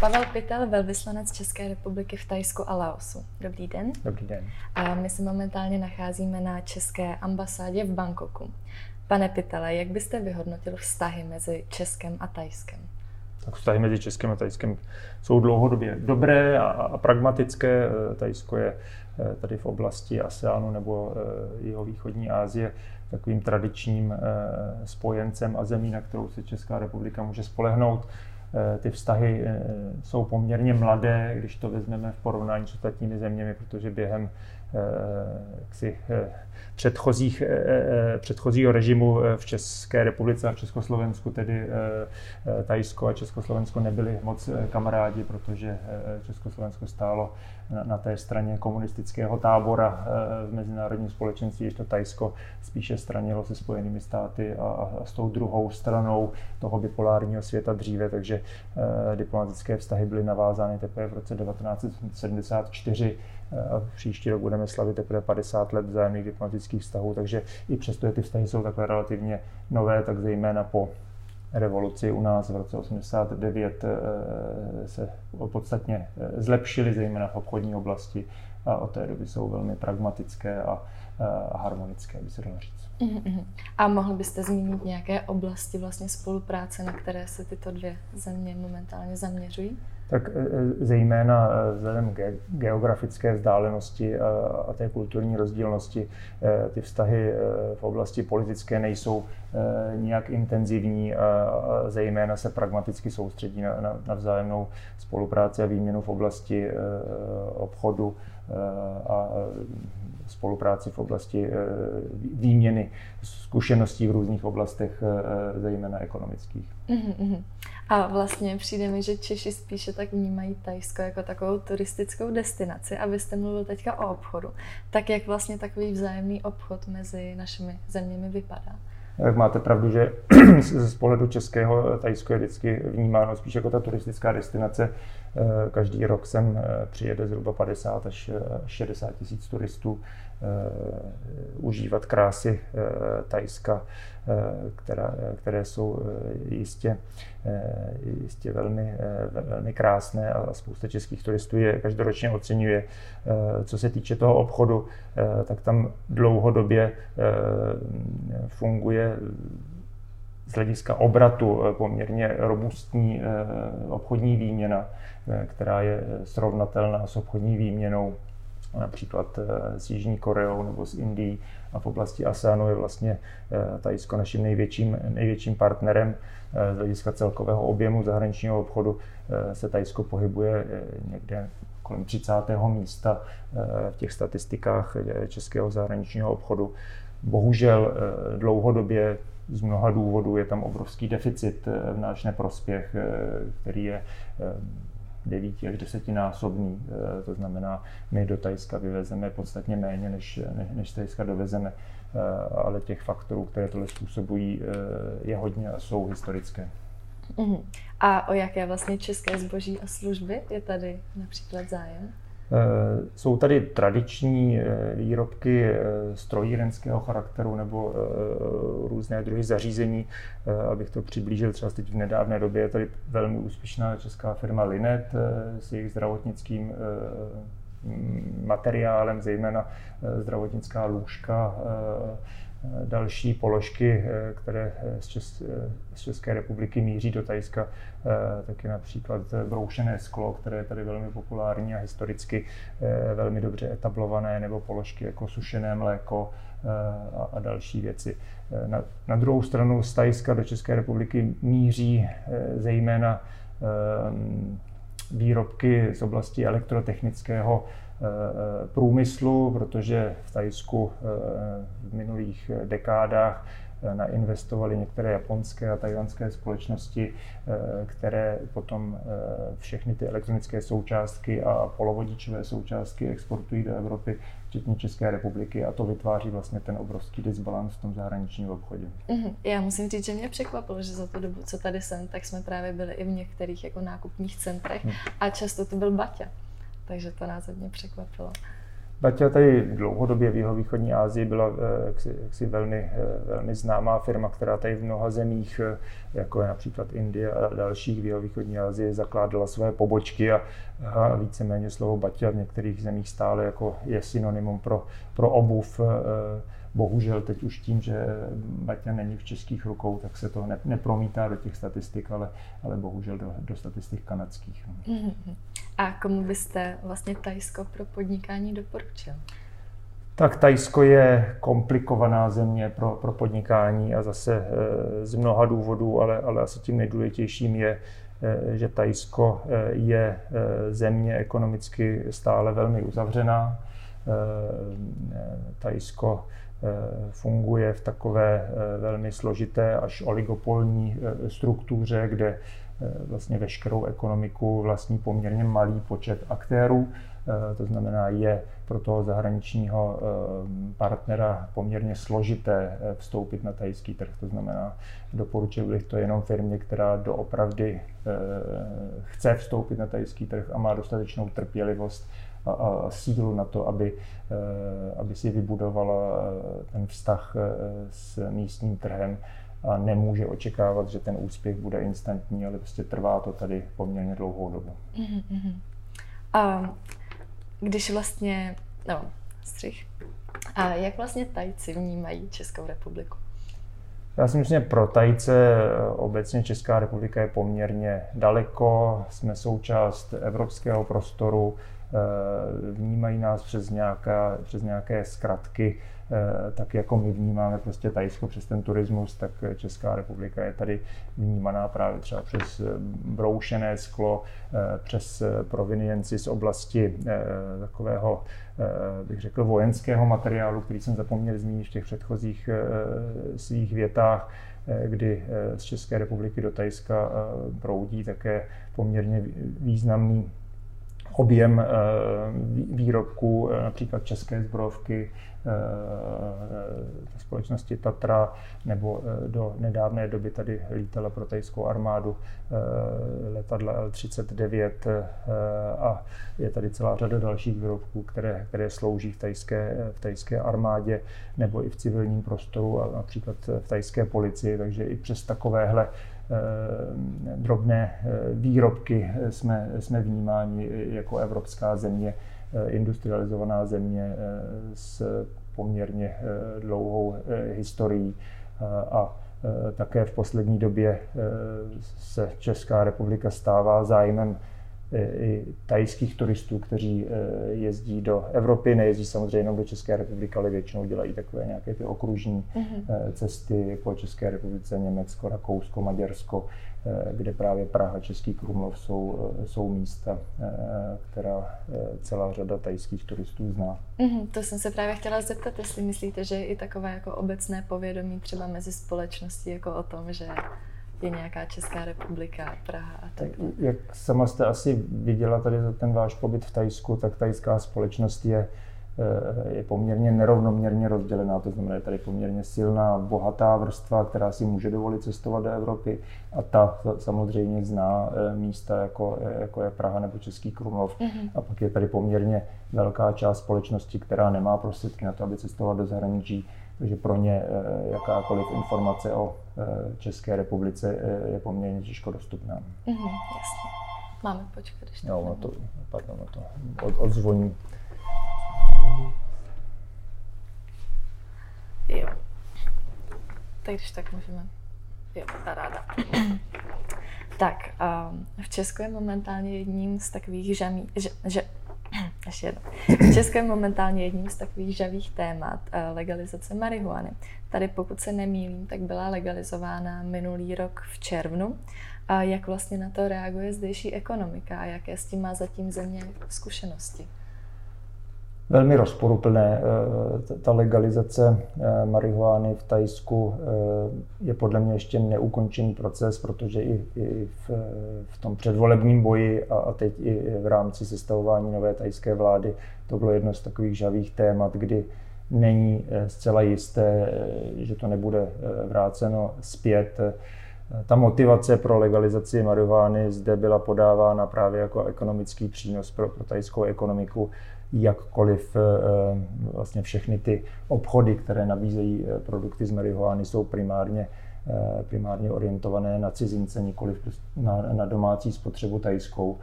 Pavel Pytel, velvyslanec České republiky v Tajsku a Laosu. Dobrý den. Dobrý den. A my se momentálně nacházíme na České ambasádě v Bangkoku. Pane Pytele, jak byste vyhodnotil vztahy mezi Českem a Tajskem? Tak vztahy mezi Českem a Tajskem jsou dlouhodobě dobré a, a pragmatické. Tajsko je eh, tady v oblasti ASEANu nebo eh, jeho východní Asie takovým tradičním eh, spojencem a zemí, na kterou se Česká republika může spolehnout. Eh, ty vztahy eh, jsou poměrně mladé, když to vezmeme v porovnání s ostatními zeměmi, protože během jaksi, předchozích, předchozího režimu v České republice a v Československu, tedy Tajsko a Československo nebyli moc kamarádi, protože Československo stálo na, té straně komunistického tábora v mezinárodním společenství, to Tajsko spíše stranilo se Spojenými státy a, s tou druhou stranou toho bipolárního světa dříve, takže eh, diplomatické vztahy byly navázány teprve v roce 1974 a příští rok budeme slavit teprve 50 let vzájemných diplomatických vztahů, takže i přesto, že ty vztahy jsou takhle relativně nové, tak zejména po revoluci u nás v roce 89 eh, se podstatně eh, zlepšily, zejména v obchodní oblasti a od té doby jsou velmi pragmatické a, a harmonické, by se dalo říct. Mm-hmm. A mohl byste zmínit nějaké oblasti vlastně spolupráce, na které se tyto dvě země momentálně zaměřují? Tak e, e, zejména e, vzhledem k geografické vzdálenosti a té kulturní rozdílnosti, ty vztahy v oblasti politické nejsou nijak intenzivní a zejména se pragmaticky soustředí na, na, na vzájemnou spolupráci a výměnu v oblasti obchodu a spolupráci v oblasti výměny zkušeností v různých oblastech, zejména ekonomických. Mm-hmm. A vlastně přijde mi, že Češi spíše tak vnímají Tajsko jako takovou turistickou destinaci. A vy jste mluvil teďka o obchodu. Tak jak vlastně takový vzájemný obchod mezi našimi zeměmi vypadá? Jak máte pravdu, že z pohledu českého Tajsko je vždycky vnímáno spíš jako ta turistická destinace. Eh, každý rok sem eh, přijede zhruba 50 až 60 tisíc turistů Eh, užívat krásy eh, Tajska, eh, která, které jsou jistě, jistě velmi, velmi krásné a spousta českých turistů je každoročně oceňuje. Co se týče toho obchodu, tak tam dlouhodobě funguje hlediska obratu poměrně robustní obchodní výměna, která je srovnatelná s obchodní výměnou například eh, s Jižní Koreou nebo s Indií a v oblasti ASEANu je vlastně eh, Tajsko naším největším, největším partnerem eh, z hlediska celkového objemu zahraničního obchodu se Tajsko pohybuje někde kolem 30. místa v těch statistikách českého zahraničního obchodu. Bohužel dlouhodobě z mnoha důvodů je tam obrovský deficit v náš neprospěch, který je 9 až 10 násobný. Eh, to znamená, my do Tajska vyvezeme podstatně méně, než, než z Tajska dovezeme. Eh, ale těch faktorů, které tohle způsobují, eh, je hodně a jsou historické. Uh-huh. A o jaké vlastně české zboží a služby je tady například zájem? Eh, jsou tady tradiční eh, výrobky eh, strojírenského charakteru nebo různé druhy zařízení. Abych to přiblížil, třeba teď v nedávné době je tady velmi úspěšná česká firma Linet s jejich zdravotnickým materiálem, zejména zdravotnická lůžka, další položky, eh, které eh, z, Čes, eh, z České republiky míří do Tajska, taky například broušené sklo, které je tady velmi populární a historicky velmi dobře etablované, nebo položky jako sušené mléko a, a další věci. Na, na druhou stranu z Tajska do České republiky míří zejména výrobky z oblasti elektrotechnického průmyslu, protože v Tajsku eh, v minulých dekádách eh, nainvestovali některé japonské a tajvanské společnosti, které potom všechny ty elektronické součástky a polovodičové součástky exportují do Evropy, včetně České republiky a to vytváří vlastně ten obrovský disbalans v tom zahraničním obchodě. Mm-hmm. Já musím říct, že mě překvapilo, že za tu dobu, co tady jsem, tak jsme právě byli i v některých jako nákupních centrech mm. a často to byl Baťa takže to nás hodně překvapilo. Baťa tady dlouhodobě v jeho východní Asii byla eh, jaksi, jaksi velmi, eh, velmi známá firma, která tady v mnoha zemích, eh, jako je například Indie a dalších v jeho východní Asii, zakládala své pobočky a, a víceméně slovo Baťa v některých zemích stále jako je synonymum pro, pro obuv Bohužel teď už tím, že Baťa není v českých rukou, tak se to ne, nepromítá do těch statistik, ale, ale bohužel do, do statistik kanadských. Mm-hmm. A komu byste vlastně Tajsko pro podnikání doporučil? Tak Tajsko je komplikovaná země pro, pro podnikání a zase e, z mnoha důvodů, ale, ale asi tím nejdůležitějším je, e, že Tajsko e, je země ekonomicky stále velmi uzavřená. Tajsko Eh, funguje v takové eh, velmi složité až oligopolní eh, struktuře, kde vlastně veškerou ekonomiku vlastní poměrně malý počet aktérů. To znamená, je pro toho zahraničního partnera poměrně složité vstoupit na tajský trh. To znamená, doporučil bych to jenom firmě, která doopravdy chce vstoupit na tajský trh a má dostatečnou trpělivost a, a sílu na to, aby, eh, aby si vybudovala eh, ten vztah eh, s místním trhem a nemůže očekávat, že ten úspěch bude instantní, ale prostě trvá to tady poměrně dlouhou dobu. Mm-hmm. A když vlastně, no, střih. A jak vlastně Tajci vnímají Českou republiku? Já si myslím, že pro Tajce obecně Česká republika je poměrně daleko. Jsme součást evropského prostoru, vnímají nás přes, nějaká, přes nějaké zkratky, eh, tak jako my vnímáme prostě Tajsko přes ten turismus, tak Česká republika je tady vnímaná právě třeba přes broušené sklo, eh, přes provinienci z oblasti takového, bych řekl, vojenského materiálu, který jsem zapomněl zmínit v těch předchozích svých větách, kdy z České republiky do Tajska proudí také poměrně významný objem eh, výrobků, eh, například české zbrojovky, eh, společnosti Tatra, nebo do nedávné doby tady lítala pro tajskou armádu letadla L-39 a je tady celá řada dalších výrobků, které, které slouží v tajské, v tajské armádě nebo i v civilním prostoru a například v tajské policii, takže i přes takovéhle drobné eh, výrobky jsme, jsme vnímáni jako evropská země, eh, industrializovaná země s poměrně dlouhou historií. A také v poslední době se Česká republika stává zájmem i tajských turistů, kteří e, jezdí do Evropy, nejezdí samozřejmě jenom do České republiky, ale většinou dělají takové nějaké ty okružní mm-hmm. cesty po České republice, Německo, Rakousko, Maďarsko, e, kde právě Praha, Český Krumlov jsou, jsou místa, která celá řada tajských turistů zná. Mm-hmm, to jsem se právě chtěla zeptat, jestli myslíte, že je i takové jako obecné povědomí třeba mezi společností jako o tom, že je nějaká Česká republika, Praha a tak. Jak sama jste asi viděla tady za ten váš pobyt v Tajsku, tak tajská společnost je, eh, je poměrně nerovnoměrně rozdělená. To znamená, je tady poměrně silná, bohatá vrstva, která si může dovolit cestovat do Evropy a ta samozřejmě zná eh, místa, jako, jako je Praha nebo Český Krumlov. Mm-hmm. A pak je tady poměrně velká část společnosti, která nemá prostředky na to, aby cestovala do zahraničí takže pro ně eh, jakákoliv informace o eh, České republice eh, je poměrně těžko dostupná. Mm-hmm, jasně. Máme počkat ještě. Jo, no to, pardon, no to od, odzvoní. Jo. Tak když tak můžeme. Jo, ta ráda. tak, um, v Česku je momentálně jedním z takových žamí, že, že ještě jedno. Česko je momentálně jedním z takových žavých témat eh, legalizace marihuany. Tady, pokud se nemýlím, tak byla legalizována minulý rok v červnu. A jak vlastně na to reaguje zdejší ekonomika a jaké s tím má zatím země zkušenosti? Velmi rozporuplné. Eh, ta legalizace eh, marihuány v Tajsku eh, je podle mě ještě neukončený proces, protože i, v, tom předvolebním boji a teď i v rámci sestavování nové tajské vlády to bylo jedno z takových žavých témat, kdy není zcela jisté, že to nebude vráceno zpět. Ta motivace pro legalizaci marihuány zde byla podávána právě jako ekonomický přínos pro, pro tajskou ekonomiku jakkoliv vlastně všechny ty obchody, které nabízejí produkty z marihuany, jsou primárně primárně orientované na cizince, nikoli na, na domácí spotřebu tajskou.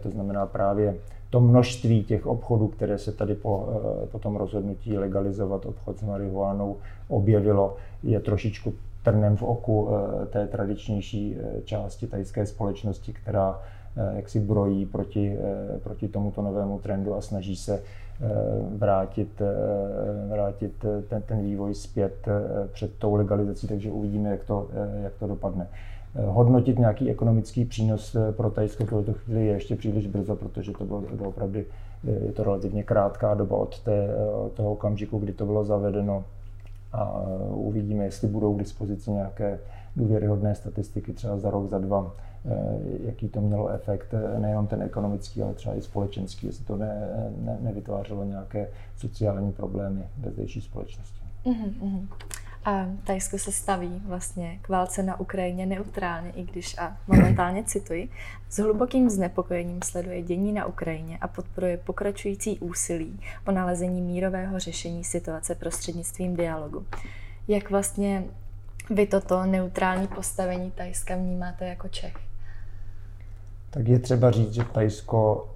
To znamená právě to množství těch obchodů, které se tady po, eh, po tom rozhodnutí legalizovat obchod s marihuanou objevilo, je trošičku trnem v oku eh, té tradičnější eh, části tajské společnosti, která jak si brojí proti, proti tomuto novému trendu a snaží se vrátit, vrátit ten, ten vývoj zpět před tou legalizací, takže uvidíme, jak to, jak to dopadne. Eh, hodnotit nějaký ekonomický přínos eh, pro Tajsko v tuto chvíli je ještě příliš brzo, protože to bylo opravdu eh, je to relativně krátká doba od, té, od toho okamžiku, kdy to bylo zavedeno a uvidíme, jestli budou k dispozici nějaké důvěryhodné statistiky třeba za rok, za dva, jaký to mělo efekt, nejenom ten ekonomický, ale třeba i společenský, jestli to ne, ne, nevytvářelo nějaké sociální problémy ve zdejší společnosti. Mm-hmm. A Tajsko se staví vlastně k válce na Ukrajině neutrálně, i když, a momentálně cituji, s hlubokým znepokojením sleduje dění na Ukrajině a podporuje pokračující úsilí o nalezení mírového řešení situace prostřednictvím dialogu. Jak vlastně vy toto neutrální postavení Tajska vnímáte jako Čech? Tak je třeba říct, že Tajsko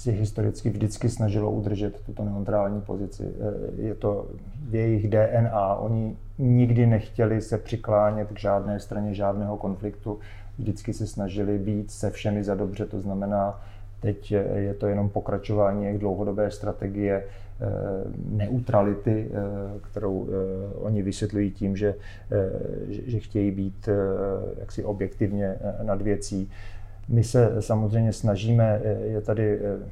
si historicky vždycky snažilo udržet tuto neutrální pozici. Eh, je to v jejich DNA. Oni nikdy nechtěli se přiklánět k žádné straně žádného konfliktu. Vždycky se snažili být se všemi za dobře. To znamená, teď je to jenom pokračování jejich dlouhodobé strategie eh, neutrality, eh, kterou oni vysvětlují tím, že, že chtějí být jaksi objektivně nad věcí. My se samozřejmě snažíme je tady eh,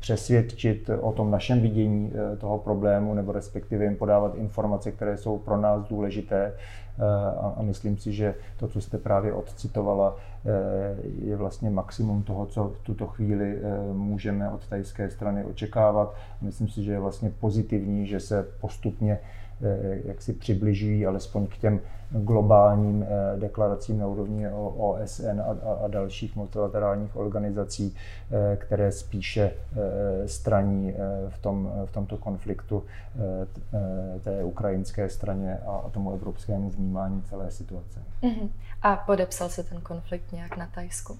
přesvědčit o tom našem vidění eh, toho problému, nebo respektive jim podávat informace, které jsou pro nás důležité. Eh, a myslím si, že to, co jste právě odcitovala, je vlastně maximum toho, co v tuto chvíli můžeme od tajské strany očekávat. Myslím si, že je vlastně pozitivní, že se postupně Eh, jak si přibližují alespoň k těm globálním eh, deklaracím na úrovni OSN a, dalších multilaterálních organizací, eh, které spíše straní v, tom, v tomto konfliktu té ukrajinské straně a tomu evropskému vnímání celé situace. Uh-huh. A podepsal se ten konflikt nějak na Tajsku?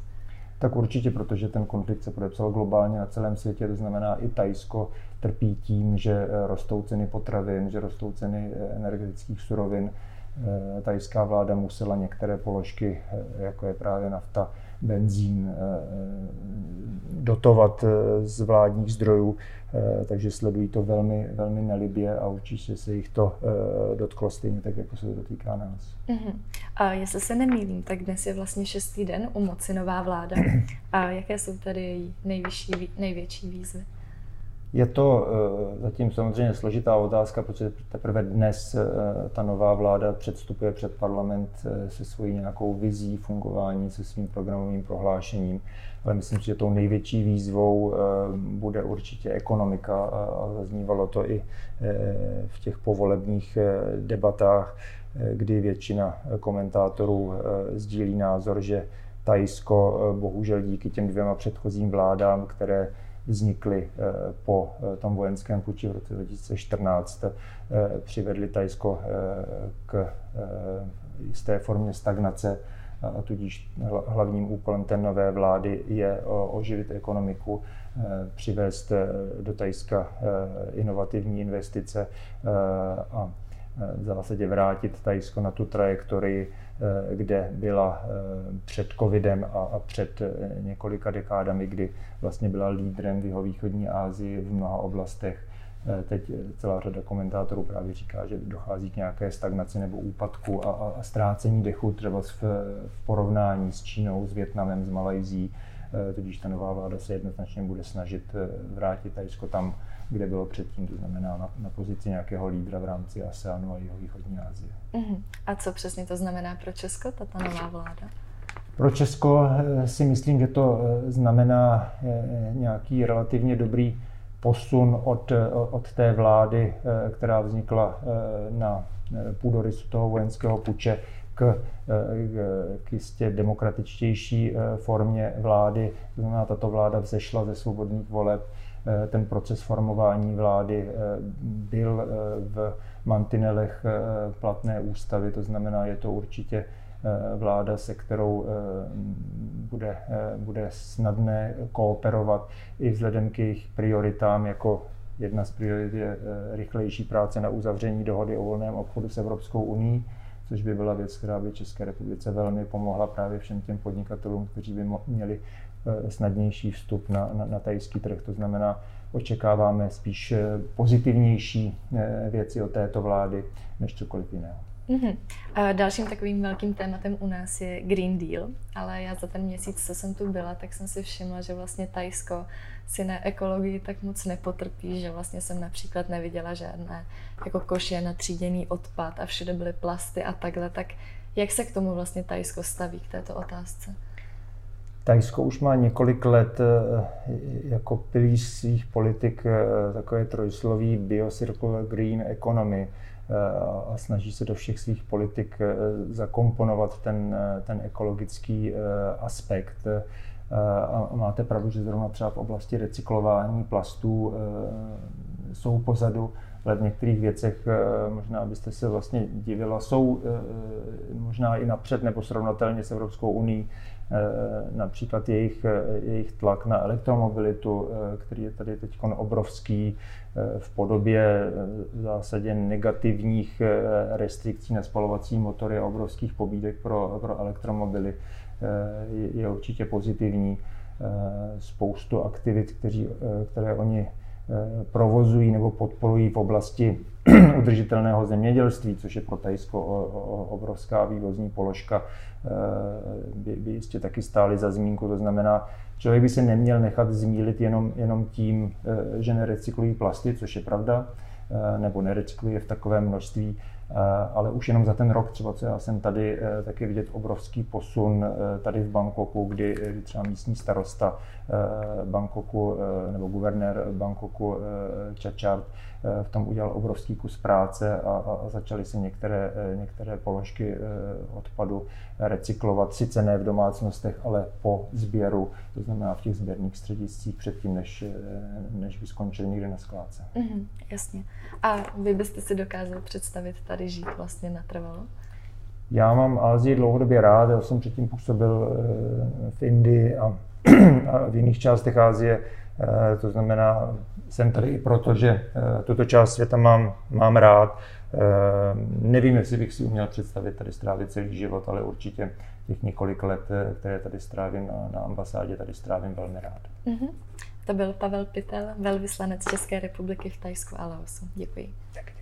Tak určitě, protože ten konflikt se podepsal globálně na celém světě, to znamená i Tajsko trpí tím, že eh, rostou ceny potravin, že rostou ceny eh, energetických surovin. Eh, tajská vláda musela některé položky, jako je právě nafta, benzín, dotovat z vládních zdrojů, takže sledují to velmi, velmi nelibě a určitě se jich to dotklo stejně tak, jako se to dotýká nás. Uh-huh. A jestli se nemýlím, tak dnes je vlastně šestý den u moci nová vláda. A jaké jsou tady její nejvyšší, největší výzvy? Je to eh, zatím samozřejmě složitá otázka, protože teprve dnes eh, ta nová vláda předstupuje před parlament eh, se svojí nějakou vizí fungování, se svým programovým prohlášením. Ale myslím si, že tou největší výzvou bude určitě ekonomika a zaznívalo to i v těch povolebních debatách, kdy většina komentátorů sdílí názor, že Tajsko bohužel díky těm dvěma předchozím vládám, které vznikly eh, po eh, tom vojenském puči v roce 2014, eh, přivedly Tajsko k jisté formě stagnace. A tudíž hlavním úkolem té nové vlády je oživit ekonomiku, přivést do Tajska inovativní investice a v zásadě vrátit Tajsko na tu trajektorii, kde byla eh, před covidem a před eh, několika dekádami, kdy vlastně byla lídrem v jeho východní Asii v mnoha oblastech. Teď celá řada komentátorů právě říká, že dochází k nějaké stagnaci nebo úpadku a, a, a ztrácení dechu třeba v, v porovnání s Čínou, s Větnamem, s Malajzí. Tudíž ta nová vláda se jednoznačně bude snažit vrátit Tajsko tam, kde bylo předtím, to znamená na, na pozici nějakého lídra v rámci ASEANu a jeho východní Asie. Uh-huh. A co přesně to znamená pro Česko, tato nová vláda? Pro Česko eh, si myslím, že to eh, znamená eh, nějaký relativně dobrý posun od, od té vlády, která vznikla na půdorysu toho vojenského puče, k, k jistě demokratičtější formě vlády. To znamená, tato vláda vzešla ze svobodných voleb, ten proces formování vlády byl v mantinelech platné ústavy, to znamená, je to určitě vláda, se kterou bude, bude snadné kooperovat i vzhledem k jejich prioritám jako Jedna z priorit je eh, rychlejší práce na uzavření dohody o volném obchodu s Evropskou uní, což by byla věc, která by České republice velmi pomohla právě všem těm podnikatelům, kteří by měli eh, snadnější vstup na, na, na tajský trh. To znamená, očekáváme spíš eh, pozitivnější věci od této vlády než cokoliv jiného. Mm-hmm. A dalším takovým velkým tématem u nás je Green Deal, ale já za ten měsíc, co jsem tu byla, tak jsem si všimla, že vlastně Tajsko si na ekologii tak moc nepotrpí, že vlastně jsem například neviděla žádné jako koše na tříděný odpad a všude byly plasty a takhle, tak jak se k tomu vlastně Tajsko staví k této otázce? Tajsko už má několik let eh, jako pilíř svých politik eh, takové trojsloví Biocircular Green Economy a snaží se do všech svých politik zakomponovat ten, ten ekologický aspekt. A máte pravdu, že zrovna třeba v oblasti recyklování plastů jsou pozadu, ale v některých věcech možná byste se vlastně divila, jsou možná i napřed nebo srovnatelně s Evropskou Eh, například jejich, eh, jejich tlak na elektromobilitu, eh, který je tady teď obrovský v podobě v zásadě negativních restrikcí na spalovací motory a obrovských pobídek pro, pro elektromobily je, je určitě pozitivní. Spoustu aktivit, kteří, které oni provozují nebo podporují v oblasti udržitelného zemědělství, což je pro Tajsko obrovská vývozní položka, eh, by, by jistě taky stály za zmínku. To znamená, člověk by se neměl nechat zmílit jenom, jenom tím, eh, že nerecyklují plasty, což je pravda, eh, nebo nerecykluje v takovém množství, ale už jenom za ten rok třeba, co já jsem tady, taky vidět obrovský posun tady v Bangkoku, kdy třeba místní starosta Bangkoku nebo guvernér Bangkoku Chachard v tom udělal obrovský kus práce a, a začaly se některé, eh, některé položky eh, odpadu recyklovat, sice ne v domácnostech, ale po sběru, to znamená v těch sběrných střediscích předtím, než, než by skončili někde na skládce. Mm, jasně. A vy byste si dokázal představit tady žít vlastně natrvalo? Já mám Ázii dlouhodobě rád, já jsem předtím působil v Indii a, a v jiných částech Ázie, to znamená jsem tady i proto, že eh, tuto část světa mám, mám rád. Eh, nevím, jestli bych si uměl představit tady strávit celý život, ale určitě těch několik let, eh, které tady strávím na, na ambasádě, tady strávím velmi rád. Mm-hmm. To byl Pavel Pitel, velvyslanec České republiky v Tajsku a Laosu. Děkuji. Tak.